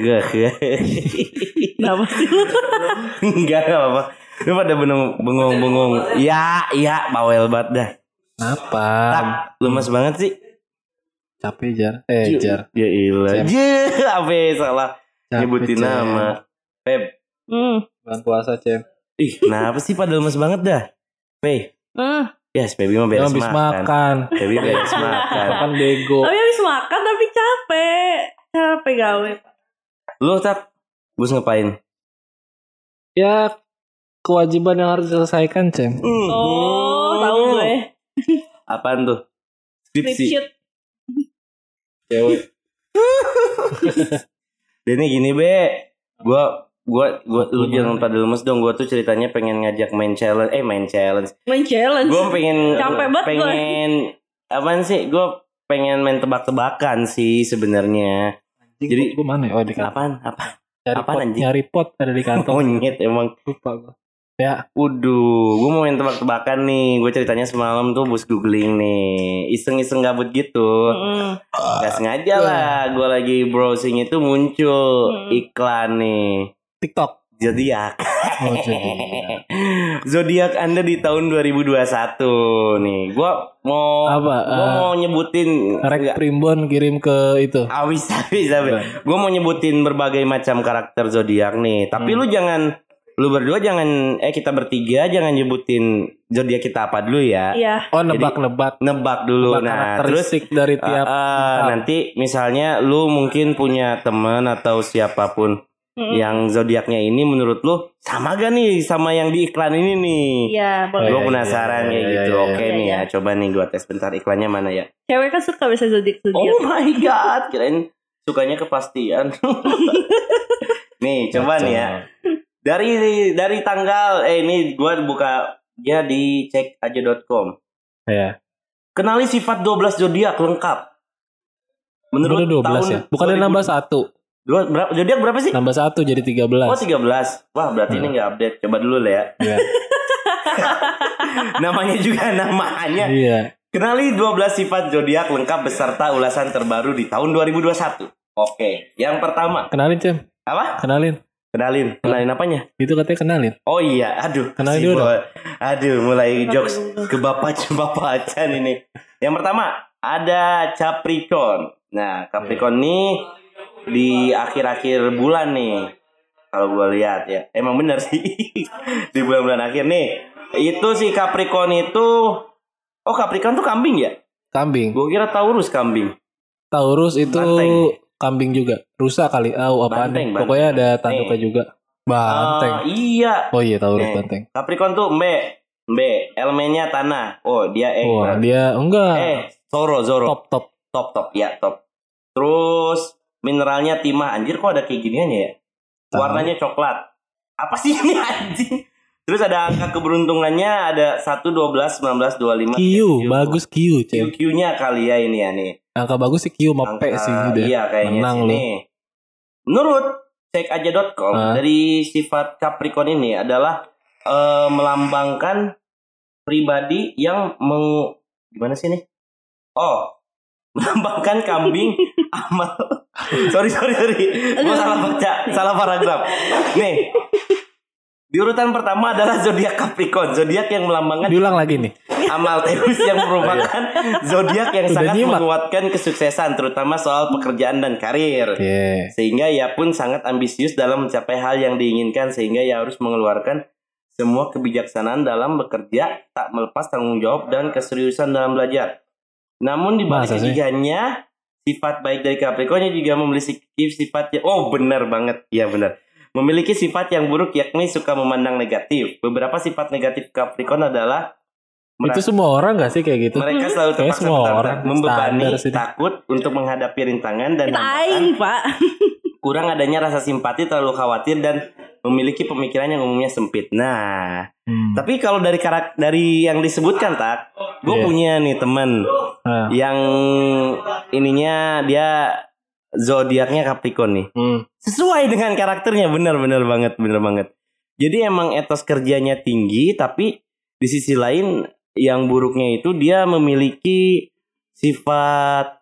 Gak, Kenapa sih lu? Enggak, enggak apa-apa. Lu pada bengong, bengong, bengong. Iya, iya, bawel banget dah. Kenapa? Tak, lemas banget sih. Capek jar. Eh jar. Ya ilah. Je, apa ya, salah Capek, nyebutin Cem. nama. Pep. Hmm. Bulan puasa cem. Ih, kenapa sih pada lemas banget dah? Pep. Hmm. Ya, yes, Pebi mah beres Habis makan. makan. Pebi beres makan. Kan bego. Tapi habis makan tapi capek. Capek gawe. Lu tak bus ngapain? Ya kewajiban yang harus diselesaikan cem. Hmm. Oh, tahu gue. Apaan tuh? Skripsi. Cewek. Dini gini be, gua gua gua lu jangan pada lemes dong. Gua tuh ceritanya pengen ngajak main challenge, eh main challenge. Main challenge. Gua pengen Capek banget pengen apaan sih? Gua pengen main tebak-tebakan sih sebenarnya. Jadi- gue mana ya? Oh di kantor. Apaan? Apa? Apaan, pot, anjing? nyari pot ada di kantong. Monyet emang. Lupa gue. Ya. Waduh, gue mau main tebak-tebakan nih. Gue ceritanya semalam tuh bus googling nih. Iseng-iseng gabut gitu. Hmm. Gak sengaja lah. Gue lagi browsing itu muncul Hmm. iklan nih. TikTok. Zodiak. Oh. Zodiak Anda di tahun 2021 nih. Gua mau Apa, Gua eh, mau nyebutin Rek Primbon kirim ke itu. Awis awis awis. Gua mau nyebutin berbagai macam karakter zodiak nih. Tapi Hmm. lu jangan lu berdua jangan eh kita bertiga jangan nyebutin zodiak kita apa dulu ya. Iya. Oh nebak-nebak. Nebak dulu. Nebak nah, terus dari uh, tiap. uh, bintang. nanti misalnya lu mungkin punya teman atau siapa pun Hmm. yang zodiaknya ini menurut lu sama gak nih sama yang di iklan ini nih? Iya, boleh. Gue iya, penasaran iya, kayak iya, gitu. iya, Oke iya. nih Iya, ya, coba nih gue tes bentar iklannya mana ya. Cewek kan suka bisa zodiak zodiak. Oh my god, kirain sukanya kepastian. nih, coba nih ya. Dari dari tanggal eh ini gue buka ya di cekaja.com. Ya. Kenali sifat 12 zodiak lengkap. Menurut Menurut 12 tahun ya. Bukannya 2000 nambah satu. Dua, berapa, zodiak berapa sih? Nambah satu jadi 13. Oh 13 Wah berarti ini Hmm. nggak update Coba dulu lah ya Iya. Namanya juga namanya Iya. Kenali 12 sifat zodiak lengkap beserta ulasan terbaru di tahun 2021. Oke, yang pertama Kenalin Cem. apa? Kenalin. Kenalin, kenalin apanya? Itu katanya kenalin. Oh iya, aduh. Kenalin si dulu boy. Aduh, mulai jokes ke bapak bapak acan ini. Yang pertama ada Capricorn. Nah, Capricorn ini di akhir-akhir bulan nih. Kalau gue lihat ya, emang bener sih di bulan-bulan akhir nih. Itu si Capricorn itu, oh Capricorn tuh kambing ya? Kambing. Gue kira Taurus kambing. Taurus itu Banteng. kambing juga. Rusa kali. Oh, Banteng, nih? banteng. Pokoknya ada tanduknya Nih. juga. Banteng. Ah, iya. oh iya Taurus Nih. banteng. Capricorn tuh Mbe. Mbe. Elemennya tanah. Oh, dia eh. Wah, berarti. dia enggak. Eh, Zoro, Zoro. top top. top, top. Ya, top. Terus mineralnya timah. Anjir kok ada kayak giniannya ya? Warnanya coklat. Apa sih ini anjing? Terus ada angka keberuntungannya ada 1, 12, 19, 25. Q, bagus Q, Cem. QQ-nya kali ya ini ya nih. Angka bagus sih Q sama P Angka- sih udah. Iya kayaknya Menang nih. Menurut cekaja.com Ah. dari sifat Capricorn ini adalah eh, melambangkan pribadi yang meng gimana sih nih? Oh, melambangkan kambing amal. Sorry sorry sorry, gue salah baca, salah paragraf. Nih, di urutan pertama adalah zodiak Capricorn, zodiak yang melambangkan Diulang lagi nih. amal Taurus yang merupakan zodiak yang Udah sangat nyimak. menguatkan kesuksesan terutama soal pekerjaan dan karir. Oke. Sehingga ia pun sangat ambisius dalam mencapai hal yang diinginkan sehingga ia harus mengeluarkan semua kebijaksanaan dalam bekerja, tak melepas tanggung jawab dan keseriusan dalam belajar. Namun di balik sifat baik dari Capricorn juga memiliki sifat yang oh benar banget, iya benar. Memiliki sifat yang buruk yakni suka memandang negatif. Beberapa sifat negatif Capricorn adalah Itu semua orang gak sih kayak gitu? mereka selalu terpaksa semua orang membebani, takut untuk menghadapi rintangan dan Kita hambatan, aing, Pak. kurang adanya rasa simpati, terlalu khawatir dan memiliki pemikiran yang umumnya sempit. Nah, Hmm. tapi kalau dari karak dari yang disebutkan tak, gue Iya. punya nih temen Nah, yang ininya dia zodiaknya Capricorn nih. hmm. Sesuai dengan karakternya, bener-bener banget, bener banget. Jadi emang etos kerjanya tinggi, tapi di sisi lain yang buruknya itu dia memiliki sifat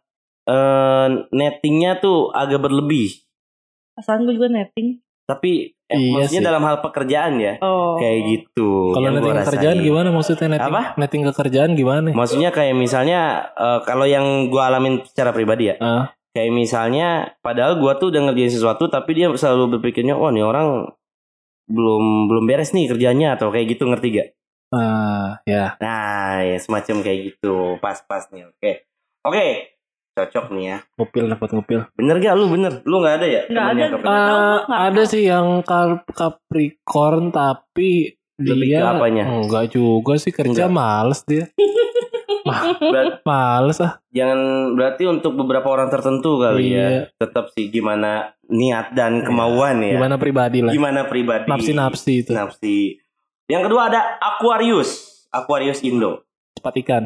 eh, nettingnya tuh agak berlebih. Pasangan gue juga netting. Tapi eh, Iya maksudnya sih. dalam hal pekerjaan ya, Oh. kayak gitu. Kalau netting kerjaan gimana maksudnya netting? Apa? Netting ke kerjaan gimana? Maksudnya kayak misalnya eh, kalau yang gua alamin secara pribadi ya, Ah, kayak misalnya padahal gua tuh udah ngerjain sesuatu tapi dia selalu berpikirnya, "Oh, nih orang belum belum beres nih kerjanya" atau kayak gitu ngerti gak? ah, ya. Nah, ya semacam kayak gitu. Pas-pas nih. Oke. Oke. Cocok nih ya. Ngupil dapat ngupil. Bener gak lu bener? Lu nggak ada ya? Nggak ada. Nggak nggak ada tahu. sih yang Cap- Capricorn tapi Lebih dia ke apanya? enggak juga sih kerja Enggak. males dia. Berat- Males ah. jangan berarti untuk beberapa orang tertentu kali Iya. ya. Tetap sih gimana niat dan kemauan ya. Gimana pribadi lah. Gimana pribadi. Napsi-napsi itu. Nafsi. Yang kedua ada Aquarius. Aquarius Indo. Cepat ikan.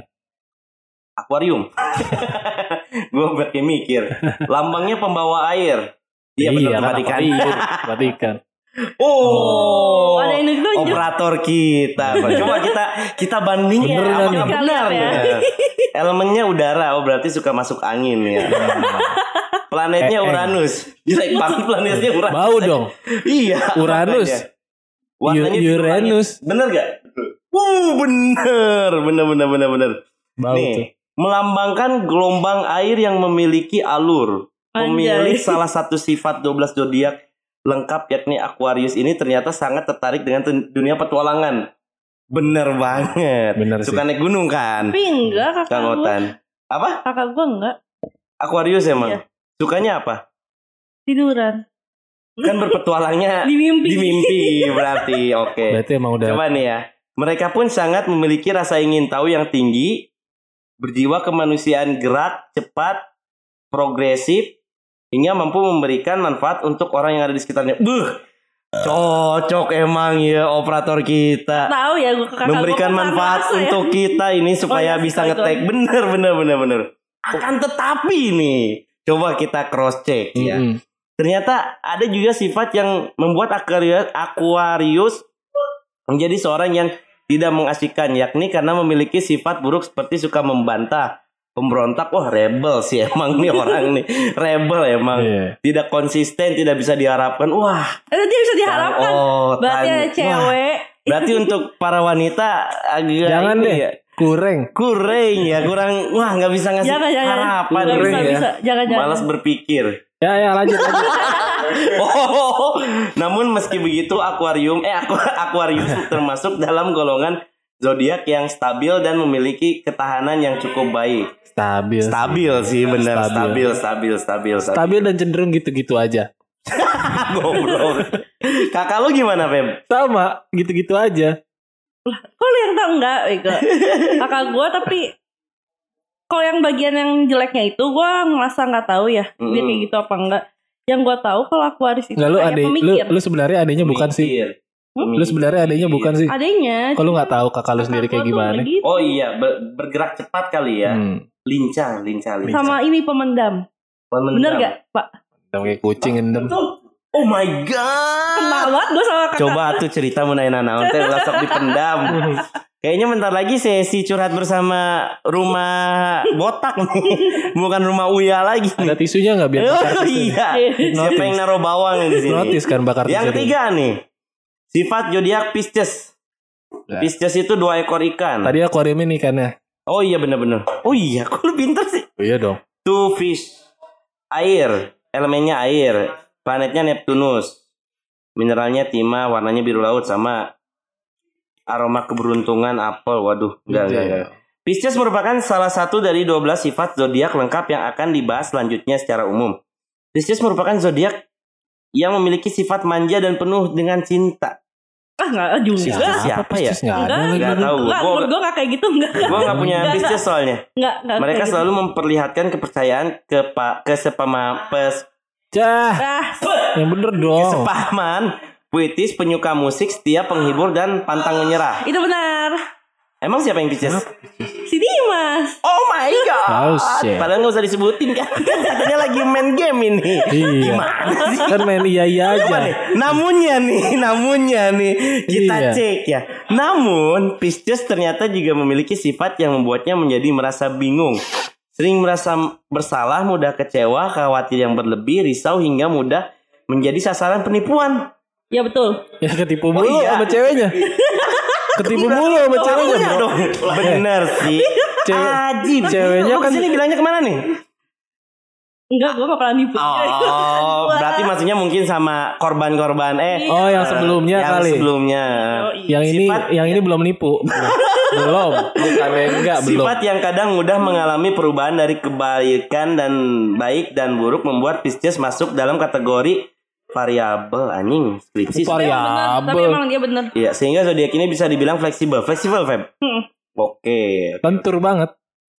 Akuarium. Gue berarti mikir. Lambangnya pembawa air. Iya benar tempat kan, ikan. Tempat ikan. Oh, ada yang nunjuk. operator kita. Coba kita kita bandingin Bener apakah nih? benar ya. Elemennya udara, oh berarti suka masuk angin ya. Planetnya Eh, eh. Uranus. Jelek banget planetnya Uranus. Bau dong. Iya. Uranus. Warnanya U- biru Uranus. Bener gak? Uh, bener. Bener, bener, bener, bener. Bau tuh. Melambangkan gelombang air yang memiliki alur. Pemilik Anjay. salah satu sifat 12 zodiak lengkap yakni Aquarius ini ternyata sangat tertarik dengan dunia petualangan. Bener banget. Bener sih. Suka naik gunung kan? Tapi enggak kakak Kang gue. Apa? Kakak gue enggak. Aquarius emang? Iya. Sukanya apa? Tiduran. Kan berpetualangnya Di mimpi. di mimpi berarti. Oke. Berarti emang udah Coba nih ya. Mereka pun sangat memiliki rasa ingin tahu yang tinggi, berjiwa kemanusiaan gerak, cepat, progresif, hingga mampu memberikan manfaat untuk orang yang ada di sekitarnya. Buh, cocok emang ya operator kita. Tahu ya gue kakak Memberikan gua kan manfaat ya. untuk kita ini supaya Oh, iya, bisa ngetek. Bener, bener, bener, bener. Akan tetapi nih, coba kita cross check ya. Mm-mm. Ternyata ada juga sifat yang membuat Aquarius, Aquarius menjadi seorang yang tidak mengasihkan yakni karena memiliki sifat buruk seperti suka membantah, pemberontak. Wah, rebel sih emang nih orang nih. Rebel emang. Iya. Tidak konsisten, tidak bisa diharapkan. Wah, Eh, dia bisa diharapkan. oh, Berarti ada Wah, cewek. berarti untuk para wanita agak Jangan deh. ya, Kurang. kurang ya, kurang. Wah, nggak bisa ngasih Jangan jangan. harapan. Bisa ya. bisa. Jangan jangan. Malas berpikir. Ya ya lanjut lanjut. Oh, namun meski begitu akuarium eh aku Aquarius termasuk dalam golongan zodiak yang stabil dan memiliki ketahanan yang cukup baik. Stabil. sih. Stabil sih benar, Stabil. stabil, stabil, stabil, stabil. Stabil dan cenderung gitu-gitu aja. Goblok. Kakak lu gimana, Feb? Sama, gitu-gitu aja. Kok lu yang tahu enggak? Kakak gue tapi kalau yang bagian yang jeleknya itu gue ngerasa nggak tahu ya dia Mm. kayak gitu apa enggak. Yang gue tahu kalau Aquarius itu lu kayak ade, lu pemikir. lu sebenarnya adanya bukan sih. Mikir. Lu sebenarnya adanya bukan sih. Adanya. Lu nggak tahu kakak lu sendiri kayak gimana? Gitu. Oh iya, ber- bergerak cepat kali ya. Hmm. Lincah, lincah, lincah. Sama ini pemendam. Pemendam. Bener gak, Pak? Udah kayak kucing endem. Oh my god. Kenal banget gue sama kakak. Coba tuh cerita mengenai naon teh langsung dipendam. Kayaknya bentar lagi sesi curhat bersama rumah botak nih. Bukan rumah Uya lagi Ada tisunya nggak biar Oh bakar tisu? iya. Siapa yang naruh bawang di sini? Notis kan bakar Yang tisu. ketiga nih. Sifat zodiak Pisces. Pisces itu dua ekor ikan. Tadi akuarium ini kan ya. Oh iya bener-bener. Oh iya, kok lu pinter sih? Oh, iya dong. Two fish. Air. Elemennya air. Planetnya Neptunus. Mineralnya timah, warnanya biru laut sama aroma keberuntungan apel. Waduh, enggak, enggak, enggak. Pisces merupakan salah satu dari 12 sifat zodiak lengkap yang akan dibahas selanjutnya secara umum. Pisces merupakan zodiak yang memiliki sifat manja dan penuh dengan cinta. Ah enggak juga. Siapa? Siapa ya? Pisces nggak ada. Nggak tahu. Enggak, Gua- menurut gue gak kayak gitu enggak. Gue nggak punya Nggak, Pisces soalnya. Enggak, enggak Mereka kayak selalu memperlihatkan kepercayaan ke pak ke sepama pes, Cah, gitu. Ah, yang bener dong. kesepahaman puitis penyuka musik setia penghibur dan pantang menyerah. itu benar. Emang siapa yang Pisces? Si Dimas. Oh my god. Oh, shit. Padahal nggak usah disebutin kan. Katanya lagi main game ini. Iya. Gimana sih? Kan main iya iya aja. nih, namunnya nih, namunnya nih kita Iya. cek ya. Namun Pisces ternyata juga memiliki sifat yang membuatnya menjadi merasa bingung. Sering merasa bersalah, mudah kecewa, khawatir yang berlebih, risau hingga mudah menjadi sasaran penipuan. Ya betul. Ya ketipu Oh, mulu iya. sama ceweknya. Ketipu mulu sama ceweknya, Iya bro. dong. Bener sih. Cewek- Ajib. ceweknya kan- ke sini bilangnya ke mana nih? Enggak, gue gak pernah nipu. Oh, berarti maksudnya mungkin sama korban-korban eh Oh, yang sebelumnya yang kali. sebelumnya. Yang ini Sifat- yang ini belum nipu. belum. Bukan enggak, belum. Sifat yang kadang mudah mengalami perubahan dari kebaikan dan baik dan buruk membuat Pisces masuk dalam kategori variabel anjing skripsi. Variabel. Tapi emang dia benar. Iya, sehingga zodiak ini bisa dibilang fleksibel. Fleksibel, Feb. Hmm. Oke, Lentur banget.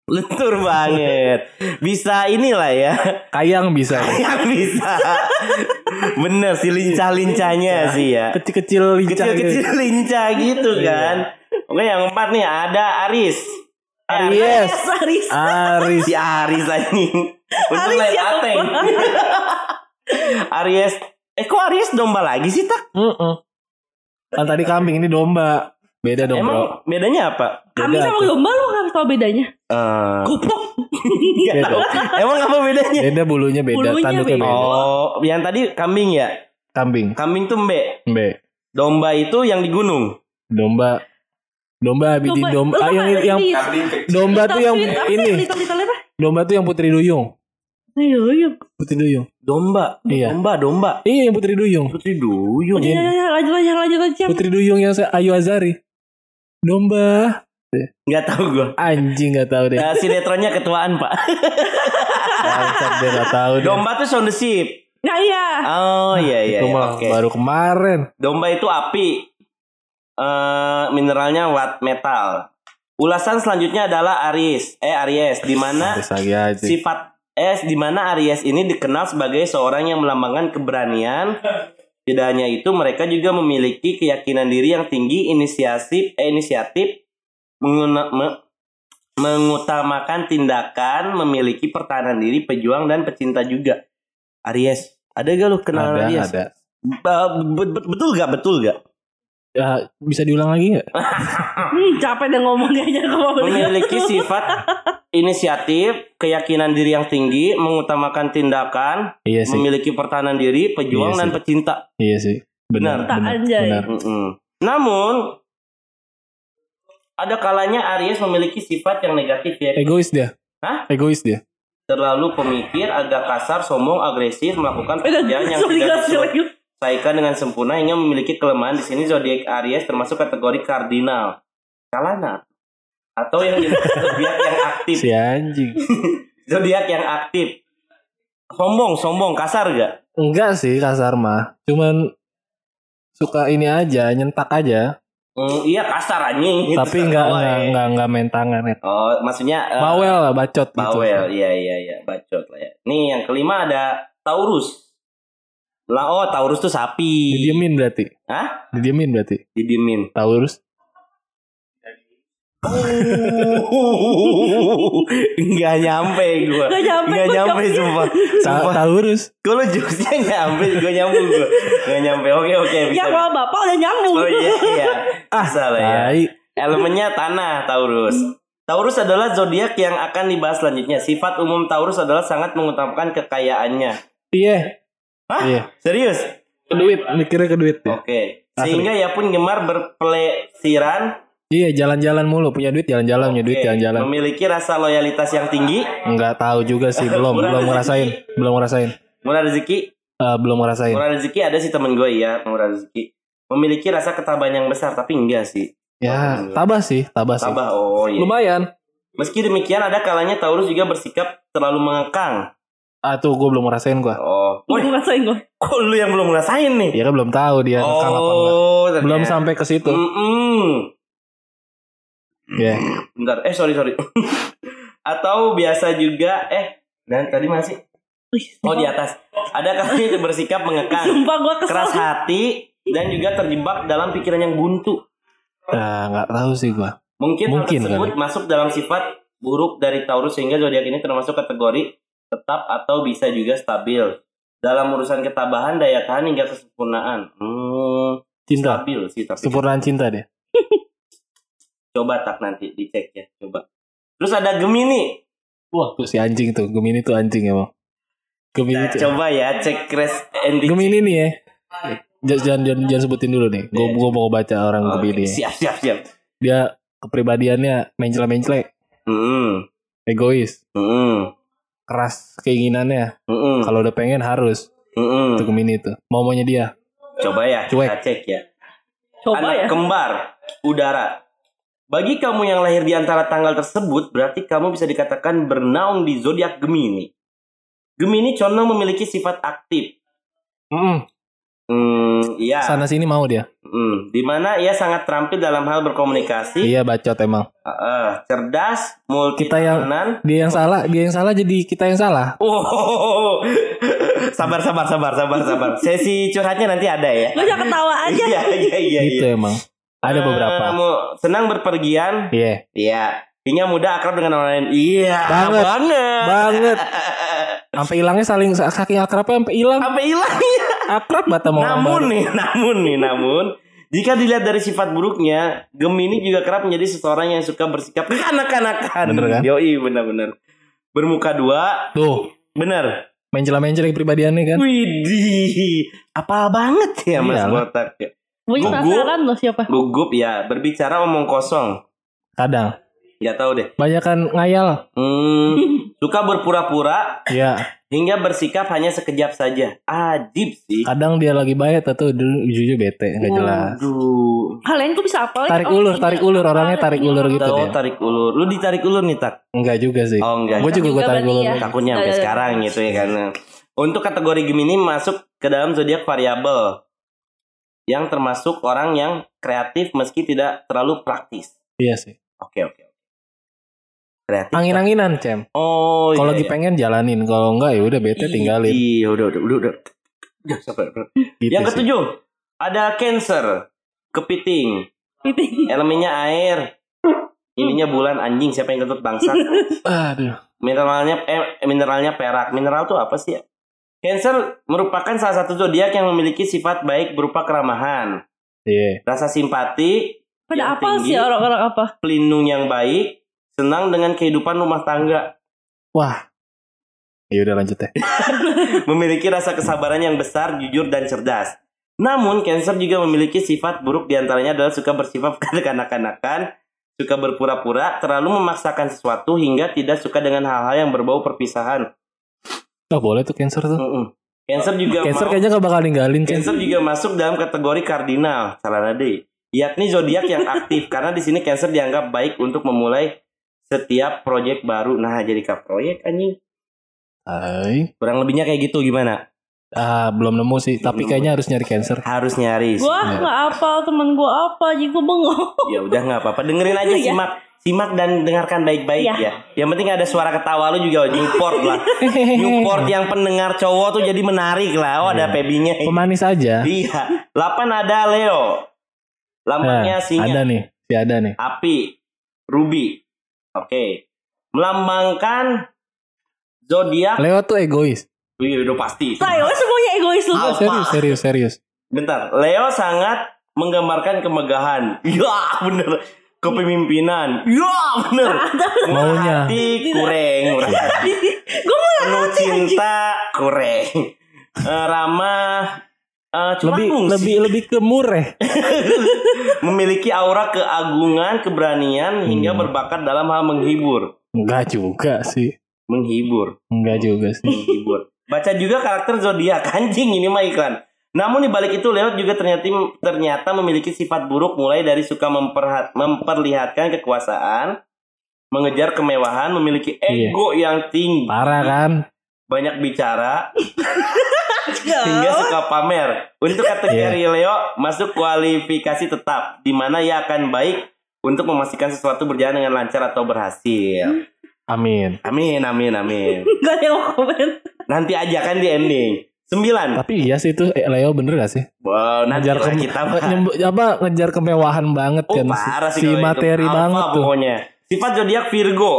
lentur banget. Bisa inilah ya. Kayang bisa. Yang bisa. Bener sih lincah-lincahnya sih ya. Kecil-kecil lincah Kecil-kecil gitu. lincah gitu kan. Oke, yang empat nih ada Aris. Aries. Aris. Aris. Si Aris anjing. Untung Aris lain? Ateng. Aries. Eh kok Aries domba lagi sih tak? Mm-mm. Kan tadi kambing ini domba. Beda dong, Emang Bro. bedanya apa? Kami Beda sama tuh. domba lu gak tau bedanya. Eh, nggak Beda. tahu. Emang apa bedanya? Beda bulunya beda, Bulunya tanduknya beda. beda. Oh, yang tadi kambing ya? Kambing. Kambing tuh mbe. Mbe. Domba itu yang di gunung. Domba. Domba di domba. Ah, yang yang domba tuh yang ini. Domba tuh yang Putri Duyung. Ayo, ayo. Putri Duyung. Domba. Iya. Domba, domba. Iya, yang Putri Duyung. Putri Duyung. Ya, ya, ya, lanjut, lanjut, lanjut, lanjut. Putri Duyung yang se- Ayu Azari. Domba. Nggak tahu gue. Anjing gak tahu deh. Uh, sinetronnya ketuaan pak. Bangsat deh gak tahu deh. Domba tuh sound the ship. Nah iya. Oh iya iya. Itu iya. mah Oke. baru kemarin. Domba itu api. Eh mineralnya watt metal. Ulasan selanjutnya adalah Aries. Eh Aries di mana sifat eh di mana Aries ini dikenal sebagai seorang yang melambangkan keberanian. Tidak hanya itu, mereka juga memiliki keyakinan diri yang tinggi, inisiatif, eh, inisiatif, menguna- me- mengutamakan tindakan, memiliki pertahanan diri, pejuang dan pecinta juga. Aries, ada gak lu kenal Ada, Aries? ada. Be- be- betul gak? Betul gak? Ya, bisa diulang lagi nggak? Hmm, capek deh ngomongnya aja kalau Memiliki sifat inisiatif, keyakinan diri yang tinggi, mengutamakan tindakan, Iya sih. memiliki pertahanan diri, pejuang Iya dan sih. pecinta. Iya sih. Benar. Benar. Benar. Anjay. benar. Mm-mm. Namun ada kalanya Aries memiliki sifat yang negatif ya, Egois dia. Hah? Egois dia. terlalu pemikir, agak kasar, sombong, agresif, melakukan pekerjaan yang tidak sorry, diselesaikan dengan sempurna hingga memiliki kelemahan. Di sini zodiak Aries termasuk kategori kardinal, kalana, atau yang zodiak yang aktif. Si anjing. Zodiak yang aktif. Sombong, sombong, kasar gak? Enggak sih kasar mah. Cuman suka ini aja, nyentak aja. Hmm, iya kasar anjing. Tapi enggak bawel enggak, enggak enggak main tangan ya. Oh, maksudnya eh, Bawel lah, bacot gitu. Bawel, iya iya iya, bacot lah ya. Nih yang kelima ada Taurus. Lah oh Taurus tuh sapi. Didiemin berarti. Hah? Didiemin berarti. Didiemin. Taurus. Enggak nyampe gua. Nggak nyampe, Nggak gua nyampe sumpah. Sumpah. Taurus. Kalau jokesnya nyampe, gua nyambung gua. Nggak nyampe. Oke oke bisa. Ya kalau bapak udah nyambung. Oh iya iya. Ah, salah ya. Elemennya tanah Taurus. Taurus adalah zodiak yang akan dibahas selanjutnya. Sifat umum Taurus adalah sangat mengutamakan kekayaannya. Iya. Hah? Iya. Serius? Ke duit, mikirnya ke duit. ya. Oke. Sehingga ia pun gemar berpelesiran, Iya, jalan-jalan mulu, punya duit jalan-jalan, punya duit jalan-jalan. memiliki rasa loyalitas yang tinggi, Enggak tahu juga sih, belum belum rezeki. ngerasain, belum ngerasain. murah rezeki. Eh, belum ngerasain. Murah rezeki ada sih temen gue ya, murah rezeki. Memiliki rasa ketabahan yang besar, tapi enggak sih. Ya, tabah sih, tabah sih. Tabah, oh iya. Lumayan. Meski demikian, ada kalanya Taurus juga bersikap terlalu mengekang. Ah tuh gue belum ngerasain gue. Oh, Gue Woi, ngerasain gue. kok lu yang belum ngerasain nih? Ya kan belum tahu dia ngekang apa enggak. Oh, Belum sampai ke situ. Mm-mm. Ya. Bentar, eh sorry sorry. Atau biasa juga, eh, dan tadi masih Oh di atas. Ada kali bersikap mengekang, Sumpah gue kesel. keras hati, dan juga terjebak dalam pikiran yang buntu. Nah, nggak tahu sih gue. Mungkin, hal Mungkin tersebut masuk dalam sifat buruk dari Taurus sehingga zodiak ini termasuk kategori tetap atau bisa juga stabil. Dalam urusan ketabahan, daya tahan hingga kesempurnaan. Hmm, Cinta. stabil sih tapi. Sempurnaan cinta deh. Coba tak nanti dicek ya, coba. Terus ada Gemini. Wah tuh si anjing tuh. Gemini tuh anjing emang. Gemini Nah, tuh. coba ya cek crash and di- Gemini nih ya. Jangan, jangan, jangan, sebutin dulu nih. Gue gua mau baca orang Oke, Gemini. siap siap siap. Dia kepribadiannya mencela-mencela, Hmm, egois, hmm, keras keinginannya. hmm, Kalau udah pengen harus. hmm. Itu Gemini tuh. Mau maunya dia. Coba ya, Cuek. kita cek ya. Coba Anak ya. kembar, udara. Bagi kamu yang lahir di antara tanggal tersebut, berarti kamu bisa dikatakan bernaung di zodiak Gemini. Gemini condong memiliki sifat aktif. Mm, Hmm, iya. sana sini mau dia. Hmm, di mana ia sangat terampil dalam hal berkomunikasi, Iya bacot emang. eh, cerdas, multi Kita yang- Dia yang salah, dia yang salah jadi kita yang salah. Oh, sabar, sabar, sabar, sabar, sabar. Sesi curhatnya nanti ada ya. Gue jangan ketawa aja. Iya, iya, iya. Gitu iya. emang. Ada beberapa. Eh, mau senang berpergian, Iya. Iya. Hingga mudah akrab dengan orang lain. Iya. Banget. Banget. Banget. Sampai hilangnya saling saking akrabnya sampai hilang. Sampai hilang ya. Akrab bata mau Namun nih, namun nih, namun jika dilihat dari sifat buruknya, Gemini juga kerap menjadi seseorang yang suka bersikap kekanak-kanakan. Bener kan? Yoi, benar-benar. Bermuka dua, Tuh, bener. mencela-mencela kepribadiannya kan. Widih, apa banget ya Mas Iyalah. Botak ya. Gugup. loh siapa. Gugup ya, berbicara omong kosong. Kadang. Gak tahu deh. Banyakan ngayal. Hmm, suka berpura-pura Ya, hingga bersikap hanya sekejap saja. Ajib sih. kadang dia lagi bayat atau dulu jujur bete nggak jelas. Aduh. Kalian tuh bisa apa? Tarik ulur, tarik ulur orangnya tarik ulur gitu dia. tarik ulur. Lu ditarik ulur nih tak? Enggak juga sih. Oh enggak. Gue juga gue tarik ulur. ya. Takutnya sampai Iya, iya. sekarang gitu ya kan. Untuk kategori Gemini masuk ke dalam zodiak variabel yang termasuk orang yang kreatif meski tidak terlalu praktis. Iya sih. Oke oke. Kreatif. Angin-anginan, Cem. Oh Kalau iya, lagi iya. pengen jalanin, kalau enggak ya udah bete tinggalin. Iya udah udah udah udah. Udah, sabar, sabar. Gitu Yang sih. ketujuh ada Cancer, kepiting, elemennya air, ininya bulan anjing siapa yang kentut bangsa. Aduh. mineralnya eh, mineralnya perak. Mineral tuh apa sih? Cancer merupakan salah satu zodiak yang memiliki sifat baik berupa keramahan, Iya. rasa simpati, Pada apa tinggi, sih orang-orang apa? pelindung yang baik, senang dengan kehidupan rumah tangga, Wah. Ya udah lanjut deh. memiliki rasa kesabaran yang besar, jujur dan cerdas. Namun, Cancer juga memiliki sifat buruk di antaranya adalah suka bersifat kekanak-kanakan, suka berpura-pura, terlalu memaksakan sesuatu hingga tidak suka dengan hal-hal yang berbau perpisahan. Oh boleh tuh cancer tuh. Mm-mm. Cancer juga Cancer kayaknya gak bakal ninggalin. Cancer juga masuk dalam kategori kardinal, salah deh. Yakni zodiak yang aktif karena di sini Cancer dianggap baik untuk memulai setiap proyek baru. Nah, jadi kap proyek anjing. Hai. Kurang lebihnya kayak gitu gimana? Ah, belum nemu sih, tapi Belum. kayaknya harus nyari cancer. Harus nyari. Gue Iya. nggak apa temen gue apa jadi gue bengong. Ya udah nggak apa-apa. Dengerin aja Iya. simak, simak dan dengarkan baik-baik Iya. ya. Yang penting ada suara ketawa lu juga Newport lah. Newport yang pendengar cowok tuh jadi menarik lah. Oh ada Iya. pebinya. Pemanis aja. Iya. 8 ada Leo. Lambangnya Nah, singa. ada nih, si ada nih. api, ruby. Oke. Melambangkan zodiak. Leo tuh egois. Wih, udah pasti. Saya semuanya egois lu. Apa? Serius, serius, serius. Bentar, Leo sangat menggambarkan kemegahan. Ya, bener. Kepemimpinan. Ya, bener. Maunya. hati, kureng. Gue mau Penuh cinta, kureng. Eh, ramah, cuma Lebih fungsi. lebih lebih ke mureh. memiliki aura keagungan, keberanian, hingga Hmm. berbakat dalam hal menghibur. Enggak juga sih. Menghibur. Enggak juga sih. menghibur. Baca juga karakter zodiak anjing ini mah iklan. Namun di balik itu Leo juga ternyata ternyata memiliki sifat buruk mulai dari suka memperhat, memperlihatkan kekuasaan, mengejar kemewahan, memiliki Iya. ego yang tinggi, Parah kan? banyak bicara, hingga suka pamer. Untuk kategori Leo masuk kualifikasi tetap, di mana ia akan baik untuk memastikan sesuatu berjalan dengan lancar atau berhasil. Amin. Amin, amin, amin. Gak ada yang mau komen. Nanti aja kan di ending. Sembilan. Tapi iya sih itu eh, Leo bener gak sih? Wow, nanti Ngejar ke, kita apa ngejar kemewahan banget Oh kan parah sih si kalau itu. materi Alpha banget tuh. pokoknya. Sifat zodiak Virgo.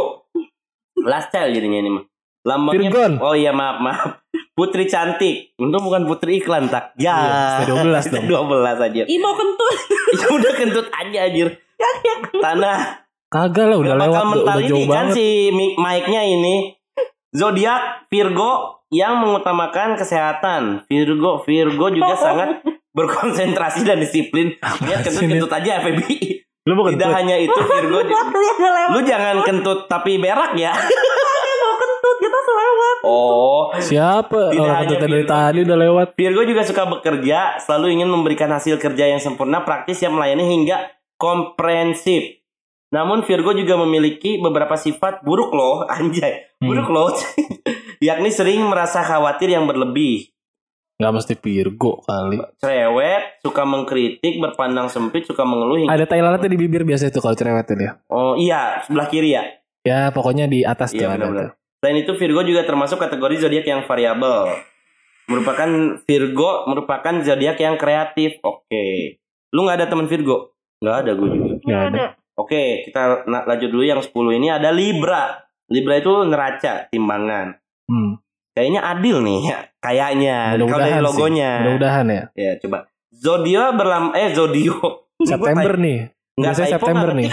Last child jadinya ini mah. Lambangnya Virgon. Oh iya maaf maaf. Putri cantik. Untung bukan putri iklan tak. Ya. Iya, ST12 dong. 12 aja. Ih mau kentut. ya udah kentut aja anjir. Tanah. Kagak lah udah lewat mental udah ini jauh kan banget. si mic- mic-nya ini. Zodiak Virgo yang mengutamakan kesehatan. Virgo Virgo juga sangat berkonsentrasi dan disiplin. Lihat sih kentut-kentut aja FBI. Lu mau Tidak kentut? hanya itu Virgo. Lu jangan kentut tapi berak ya. Selewat. Oh, Siapa? Tidak Orang hanya dari tadi udah lewat. Virgo juga suka bekerja, selalu ingin memberikan hasil kerja yang sempurna, praktis yang melayani hingga komprehensif. Namun Virgo juga memiliki beberapa sifat buruk loh, anjay. Hmm. Buruk loh. Yakni sering merasa khawatir yang berlebih. Gak mesti Virgo kali. Cerewet, suka mengkritik, berpandang sempit, suka mengeluh. Ada tai lalatnya di bibir biasa itu kalau cerewet tuh dia. Oh iya, sebelah kiri ya. Ya pokoknya di atas tuh Iya ada benar-benar. tuh. Selain itu Virgo juga termasuk kategori zodiak yang variabel. Merupakan Virgo merupakan zodiak yang kreatif. Oke. Lu nggak ada teman Virgo? Nggak ada gue juga. Nggak ada. Oke, kita na- lanjut dulu yang 10 ini ada Libra. Libra itu neraca timbangan. Hmm. Kayaknya adil nih ya. Kayaknya kalau dari logonya. Mudah-mudahan ya. Ya, coba. Zodiac berlam eh zodiac. September nih. Nggak Biasanya typo, September nggak nih.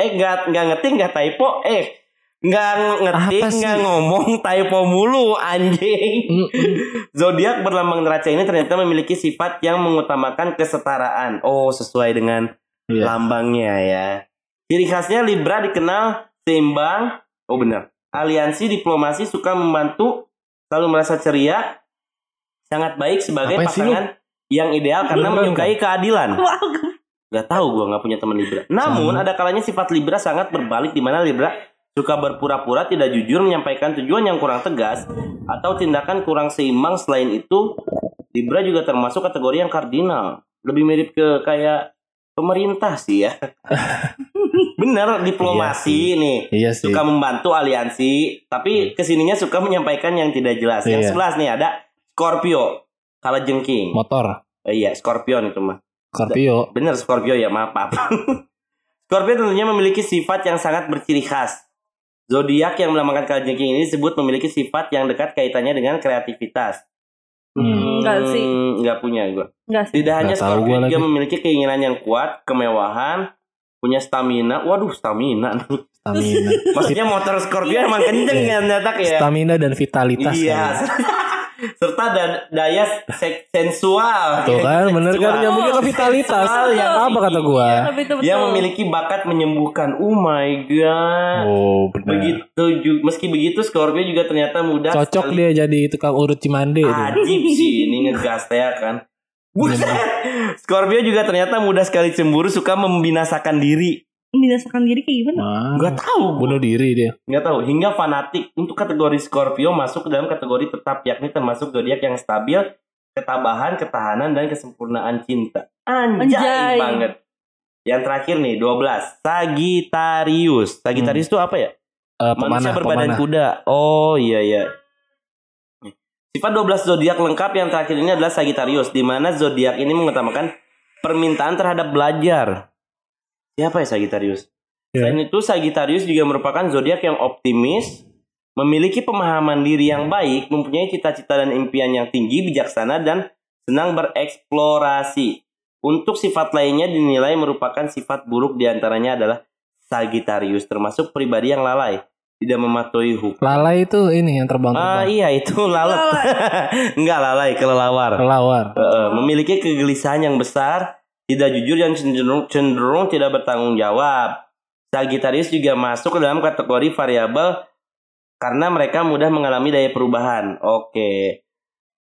eh nggak nggak ngetik nggak typo eh nggak ngetik sih? nggak ngomong typo mulu anjing Mm, mm. zodiak berlambang neraca ini ternyata memiliki sifat yang mengutamakan kesetaraan oh sesuai dengan Iya. lambangnya ya ciri khasnya libra dikenal seimbang oh benar aliansi diplomasi suka membantu selalu merasa ceria sangat baik sebagai Apa pasangan yang ideal karena Libra menyukai keadilan Wah, Gak tahu gue nggak punya teman Libra. Namun Sama. ada kalanya sifat Libra sangat berbalik di mana Libra suka berpura-pura tidak jujur menyampaikan tujuan yang kurang tegas atau tindakan kurang seimbang. Selain itu, Libra juga termasuk kategori yang kardinal. Lebih mirip ke kayak pemerintah sih ya. Bener diplomasi nih. Iya sih. Suka membantu aliansi, tapi ke sininya suka menyampaikan yang tidak jelas. Yang Iya. sebelas nih ada Scorpio, kala jengking. Motor. Eh, iya, Scorpion itu mah. Scorpio. Bener Scorpio ya, maaf. maaf. Scorpio tentunya memiliki sifat yang sangat berciri khas. Zodiak yang melambangkan kalajengking ini disebut memiliki sifat yang dekat kaitannya dengan kreativitas. Hmm. Enggak sih. Enggak punya gue. Enggak sih. Tidak hanya Scorpio gua juga lagi. memiliki keinginan yang kuat, kemewahan, punya stamina. Waduh, stamina. Stamina. Maksudnya motor Scorpio emang kenceng Iya. ya ternyata ya. Stamina dan vitalitas. Iya. Serta da- daya sek- sensual. Tuh kan bener kan nyambungnya ke vitalitas. Yang Apa kata gua? Betul. Yang memiliki bakat menyembuhkan. Oh my god. Oh benar. Begitu juga meski begitu Scorpio juga ternyata mudah Cocok sekali. dia jadi tukang urut Cimande tuh. Ajib sih ini ngegas ya kan. Buset. Scorpio juga ternyata mudah sekali cemburu, suka membinasakan diri. Membinasakan diri kayak gimana? Nah, Gak tahu, bunuh diri dia. nggak tahu. Hingga fanatik untuk kategori Scorpio masuk ke dalam kategori tetap yakni termasuk zodiak yang stabil, ketabahan, ketahanan dan kesempurnaan cinta. Anjay, Anjay. banget. Yang terakhir nih 12 Sagittarius. Sagittarius itu apa ya? Eh, Manusia pemanah, berbadan pemanah. kuda. Oh iya iya. Sifat 12 zodiak lengkap yang terakhir ini adalah Sagittarius di mana zodiak ini mengutamakan permintaan terhadap belajar. Siapa ya Sagittarius? Ya. Selain itu Sagittarius juga merupakan zodiak yang optimis, memiliki pemahaman diri yang baik, mempunyai cita-cita dan impian yang tinggi, bijaksana dan senang bereksplorasi. Untuk sifat lainnya dinilai merupakan sifat buruk di antaranya adalah Sagittarius, termasuk pribadi yang lalai, tidak mematuhi hukum. Lalai itu ini yang Ah terbang-terbang. iya itu lalat. Enggak lalai, kelelawar. Kelawar. Heeh, memiliki kegelisahan yang besar, tidak jujur dan cenderung, cenderung tidak bertanggung jawab. Sagittarius juga masuk ke dalam kategori variabel karena mereka mudah mengalami daya perubahan. Oke.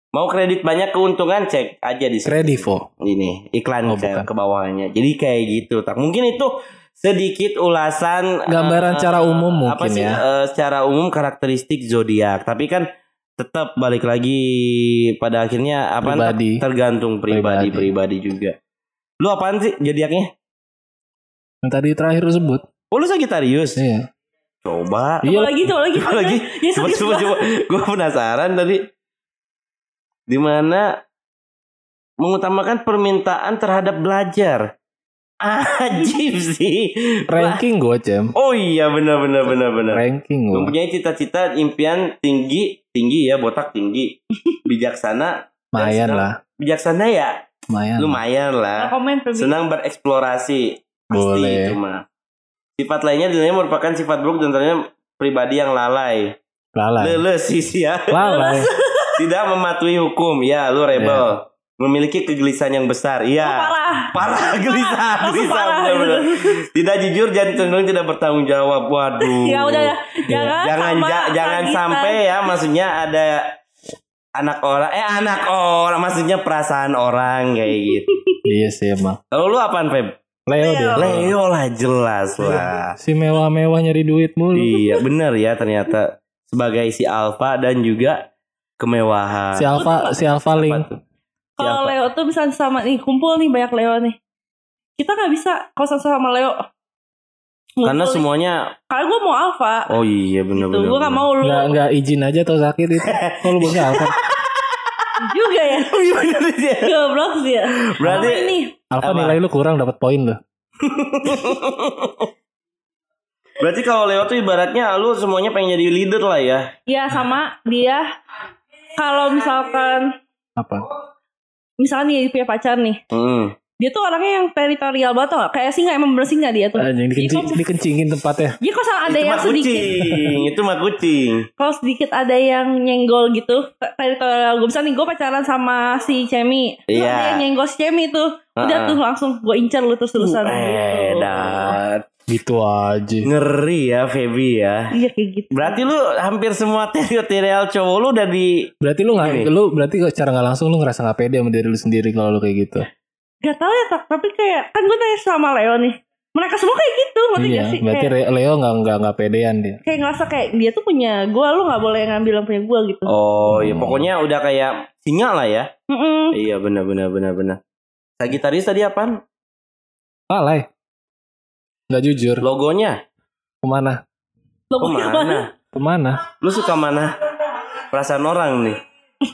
Mau kredit banyak keuntungan cek aja di sini. Kredivo. Ini iklan Oh, ke bawahnya. Jadi kayak gitu. Tak mungkin itu sedikit ulasan Gambaran eh, secara umum apa mungkin sih, ya. eh, secara umum karakteristik zodiak. Tapi kan tetap balik lagi pada akhirnya apa Pribadi. tergantung pribadi Pribadi. pribadi juga. Lu apaan sih zodiaknya? Yang tadi terakhir lu sebut. Oh lu Sagittarius. Iya. Coba. Coba Iya. lagi, coba lagi. Coba lagi. Ya, Coba coba coba. Gue penasaran tadi. Di mana mengutamakan permintaan terhadap belajar. Ajib sih. Ranking gue cem. Oh iya benar benar benar benar. Ranking gue. Mempunyai cita-cita impian tinggi, tinggi ya, botak tinggi. Bijaksana, Lumayan lah. bijaksana ya, Lumayan. lumayan lah. komen. Senang bereksplorasi. Pasti Boleh. itu mah. Sifat lainnya dinilai merupakan sifat buruk dan ternyata pribadi yang lalai. Lalai. Leles sih ya. Lalai. Tidak mematuhi hukum. Ya, lu rebel. Memiliki kegelisahan yang besar. Oh, Iya. parah. Parah gelisah, gelisah parah. benar-benar. Tidak jujur dan cenderung tidak bertanggung jawab. Waduh. Ya udah ya. Jangan jangan sama ja- jangan Sagittarius. sampai ya maksudnya ada anak orang eh anak orang maksudnya perasaan orang kayak gitu. iya sih emang. Lalu lu apaan Feb? Leo dia. Leo lah jelas lah. Si mewah-mewah nyari duit mulu. iya benar ya ternyata sebagai si alpha dan juga kemewahan. Si Alpha, si Alpha Link. Kalau? Leo tuh misalnya sama nih kumpul nih banyak Leo nih. Kita nggak bisa kalau sama Leo. Karena semuanya Karena gue mau alfa. oh iya benar Tuh, benar. gue gak mau lu Nggak nggak izin aja atau sakit itu. Kalau bosnya Alpha. Juga ya. Iya benar sih. Goblok sih ya. Berarti Sama ini. Alpha Apa? nilai lu kurang dapat poin lu. Berarti kalau Leo tuh ibaratnya lu semuanya pengen jadi leader lah ya. Ya sama dia. Kalau misalkan Apa? misalkan dia punya pacar nih, Hmm. Dia tuh orangnya yang teritorial banget tau gak? Kayak singa emang bener singa dia tuh. Anjing dikencing, Iya, dikencingin tempatnya. Dia kalau misalnya ada itu yang sedikit, kucing, itu mah kucing. kalau sedikit ada yang nyenggol gitu, teritorial gue misalnya nih gue pacaran sama si Cemi, Iya. ada yang nyenggol si Cemi tuh, udah tuh langsung gue incer lu terus terusan. Eh, dat. Gitu aja. Ngeri ya Feby ya. Iya kayak gitu. Berarti lu hampir semua teritorial cowok lu udah di Berarti lu nggak, lu berarti kok secara nggak langsung lu ngerasa nggak pede sama diri lu sendiri kalau lu kayak gitu. Gak tau ya tak, tapi kayak kan gue tanya sama Leo nih, mereka semua kayak gitu, ngerti Iya, gak sih? berarti Kayak, Leo nggak nggak nggak pedean dia. kayak ngerasa kayak dia tuh punya gue, lu gak boleh ngambil yang punya gue gitu. Oh, ya Hmm. pokoknya udah kayak singa lah ya. Mm-mm. Iya benar benar benar benar. Sagitarius tadi apaan? Lalai. Nggak jujur. Logonya Ke mana? Lo ke mana? Ke mana? Lu suka mana? Perasaan orang nih.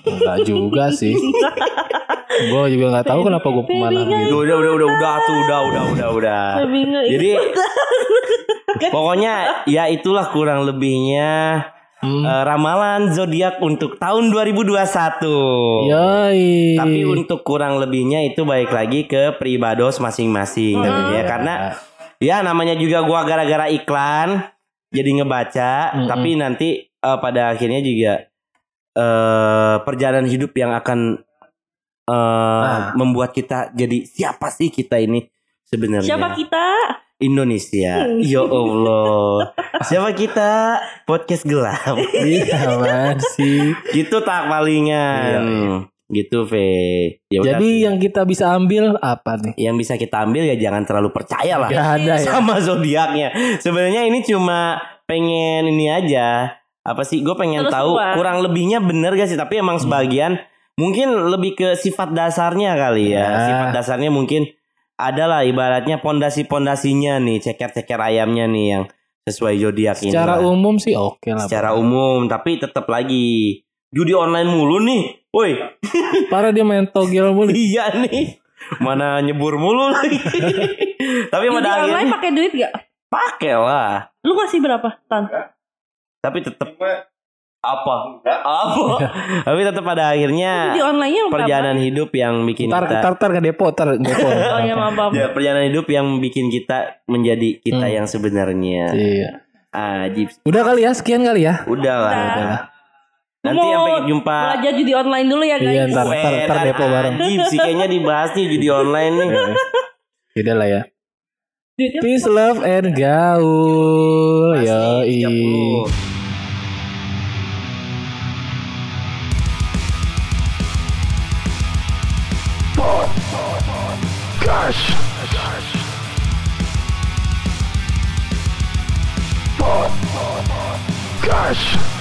Enggak juga sih. gue juga nggak tahu kenapa gue ke mana. Gitu. Udah udah udah udah udah tuh udah udah udah udah. Jadi pokoknya ya itulah kurang lebihnya Hmm. eh, ramalan zodiak untuk tahun 2021. Yoi. Tapi untuk kurang lebihnya itu baik lagi ke pribados masing-masing Hmm. ya karena ya namanya juga gua gara-gara iklan jadi ngebaca Mm-mm. tapi nanti eh, pada akhirnya juga eh perjalanan hidup yang akan eh Ah. membuat kita jadi siapa sih kita ini sebenarnya Siapa kita? Indonesia Hmm. ya Allah siapa kita podcast gelap Iya sih. gitu tak palingan gitu Ve ya udah Jadi sih. yang kita bisa ambil apa nih? yang bisa kita ambil ya jangan terlalu percaya lah Gak ada ya. sama zodiaknya. Sebenarnya ini cuma pengen ini aja. Apa sih? Gue pengen Terus tahu gua. kurang lebihnya bener gak sih? Tapi emang sebagian mungkin lebih ke sifat dasarnya kali ya. Ya. Sifat dasarnya mungkin adalah ibaratnya pondasi-pondasinya nih, ceker-ceker ayamnya nih yang sesuai zodiak ini. Secara lah. umum sih oke lah. Secara umum, tapi tetap lagi judi online mulu nih. Woi, Parah dia main togel mulu. iya nih. Mana nyebur mulu lagi. tapi Judi pada online pakai duit gak? pakai lah. Lu ngasih berapa? Tan? tapi tetap apa apa tapi tetap pada akhirnya Judi online-nya berapa? perjalanan hidup yang bikin Ntar, kita ntar, ntar ke depo, ntar depo. Oh iya maaf, maaf. ya perjalanan hidup yang bikin kita menjadi kita Hmm. yang sebenarnya Iya. ajib Udah kali ya, sekian kali ya. udah lah Udah. Udah. nanti Mau sampai jumpa Belajar judi online dulu ya guys. Iya, ntar, ntar, ntar depo bareng. ajib sih kayaknya dibahas nih judi online nih Udah lah ya. Peace, love, and gaul. Pasti, Gosh. Gosh. Gosh. Gosh.